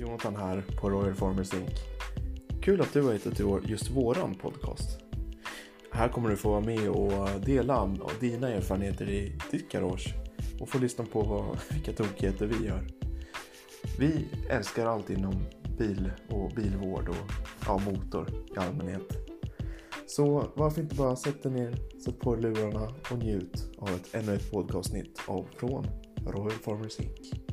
Jonathan här på Royal Farmers Inc. Kul att du har hittat till just våran podcast. Här kommer du få vara med och dela dina erfarenheter i ditt garage och få lyssna på vilka tokigheter vi gör. Vi älskar allt inom bil och bilvård och ja, motor i allmänhet. Så varför inte bara sätta ner, sätt på lurarna och njut av ett ännu ett podcastavsnitt av från Royal Farmers Inc.